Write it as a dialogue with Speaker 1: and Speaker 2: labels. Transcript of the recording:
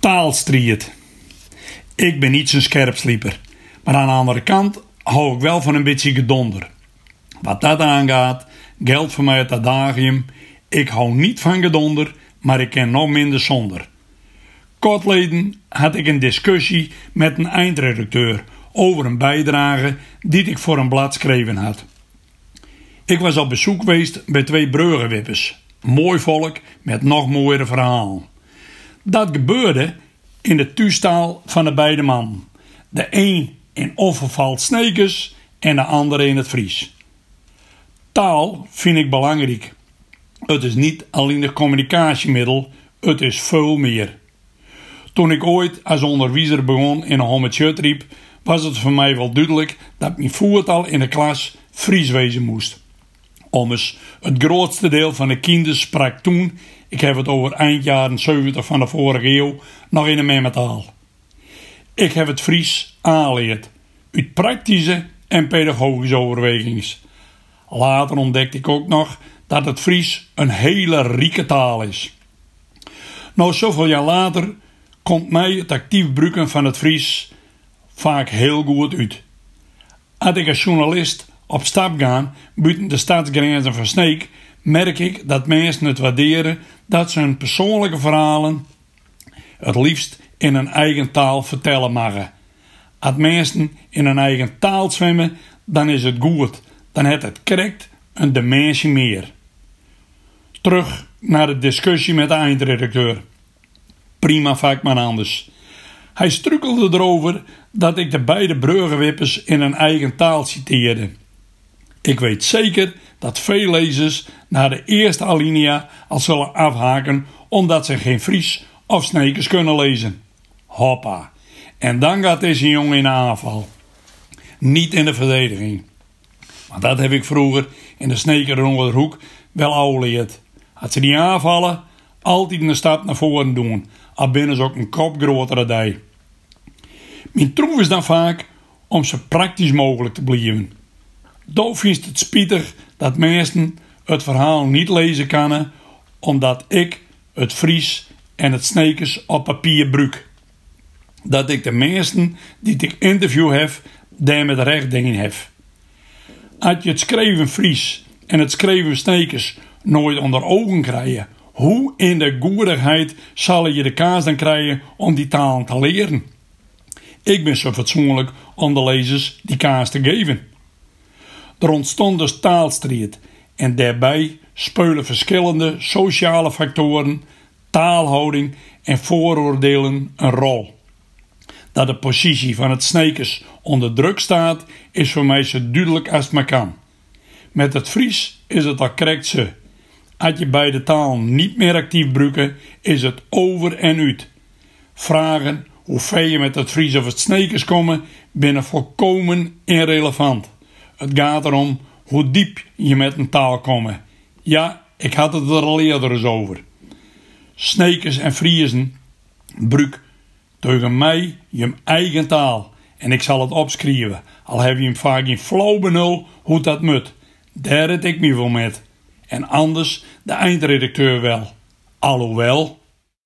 Speaker 1: Taalstriet. Ik ben niet zo'n scherpslieper. Maar aan de andere kant hou ik wel van een beetje gedonder. Wat dat aangaat, geldt voor mij het adagium. Ik hou niet van gedonder, maar ik ken nog minder zonder. Kortleden had ik een discussie met een eindredacteur over een bijdrage die ik voor een blad schreven had. Ik was op bezoek geweest bij twee breugenwippers. Mooi volk met nog mooiere verhalen. Dat gebeurde in de thuistaal van de beide mannen. De een in onvervald Snekers en de andere in het Fries. Taal vind ik belangrijk. Het is niet alleen een communicatiemiddel, het is veel meer. Toen ik ooit als onderwijzer begon in een hommetje riep, was het voor mij wel duidelijk dat mijn voertaal in de klas Fries wezen moest. Ommers, het grootste deel van de kinderen sprak toen, ik heb het over eind jaren 70 van de vorige eeuw, nog in een memmetaal. Ik heb het Fries aanleerd, uit praktische en pedagogische overwegings. Later ontdekte ik ook nog dat het Fries een hele rieke taal is. Nou, zoveel jaar later komt mij het actief gebruiken van het Fries vaak heel goed uit. Als ik als journalist op stap ga buiten de stadsgrenzen van Sneek, merk ik dat mensen het waarderen dat ze hun persoonlijke verhalen het liefst in een eigen taal vertellen mogen. Als mensen in een eigen taal zwemmen, dan is het goed. Dan heeft het correct een dimensie meer. Terug naar de discussie met de eindredacteur. Prima vak maar anders. Hij strukkelde erover dat ik de beide breugenwippers in een eigen taal citeerde. Ik weet zeker dat veel lezers naar de eerste alinea al zullen afhaken omdat ze geen Fries of Snekers kunnen lezen. Hoppa. En dan gaat deze jongen in aanval. Niet in de verdediging. Maar dat heb ik vroeger in de Sneker onder de hoek wel al geleerd. Als ze die aanvallen, altijd een stap naar voren doen. Al binnen ze ook een kop grotere dij. Mijn troef is dan vaak om zo praktisch mogelijk te blijven. Toch vindt het spietig dat mensen het verhaal niet lezen kunnen, omdat ik het Fries en het Snekers op papier gebruik. Dat ik de mensen die ik interview heb, daar met recht dingen heb. Als je het schreven Fries en het schreven Snekers nooit onder ogen krijgen, hoe in de goedigheid zal je de kaas dan krijgen om die taal te leren? Ik ben zo fatsoenlijk om de lezers die kaas te geven. Er ontstond dus taalstrijd en daarbij spelen verschillende sociale factoren, taalhouding en vooroordelen een rol. Dat de positie van het Snekers onder druk staat, is voor mij zo duidelijk als het maar kan. Met het Fries is het al correct. Als je beide talen niet meer actief gebruiken, is het over en uit. Vragen hoe ver je met het Fries of het Snekers komen, binnen volkomen irrelevant. Het gaat erom hoe diep je met een taal komt. Ja, ik had het er al eerder eens over. Snekers en Friesen, bruik tegen mij je eigen taal. En ik zal het opschrijven, al heb je hem vaak in flauw benul hoe dat moet. Daar het ik me voor met. En anders de eindredacteur wel. Alhoewel,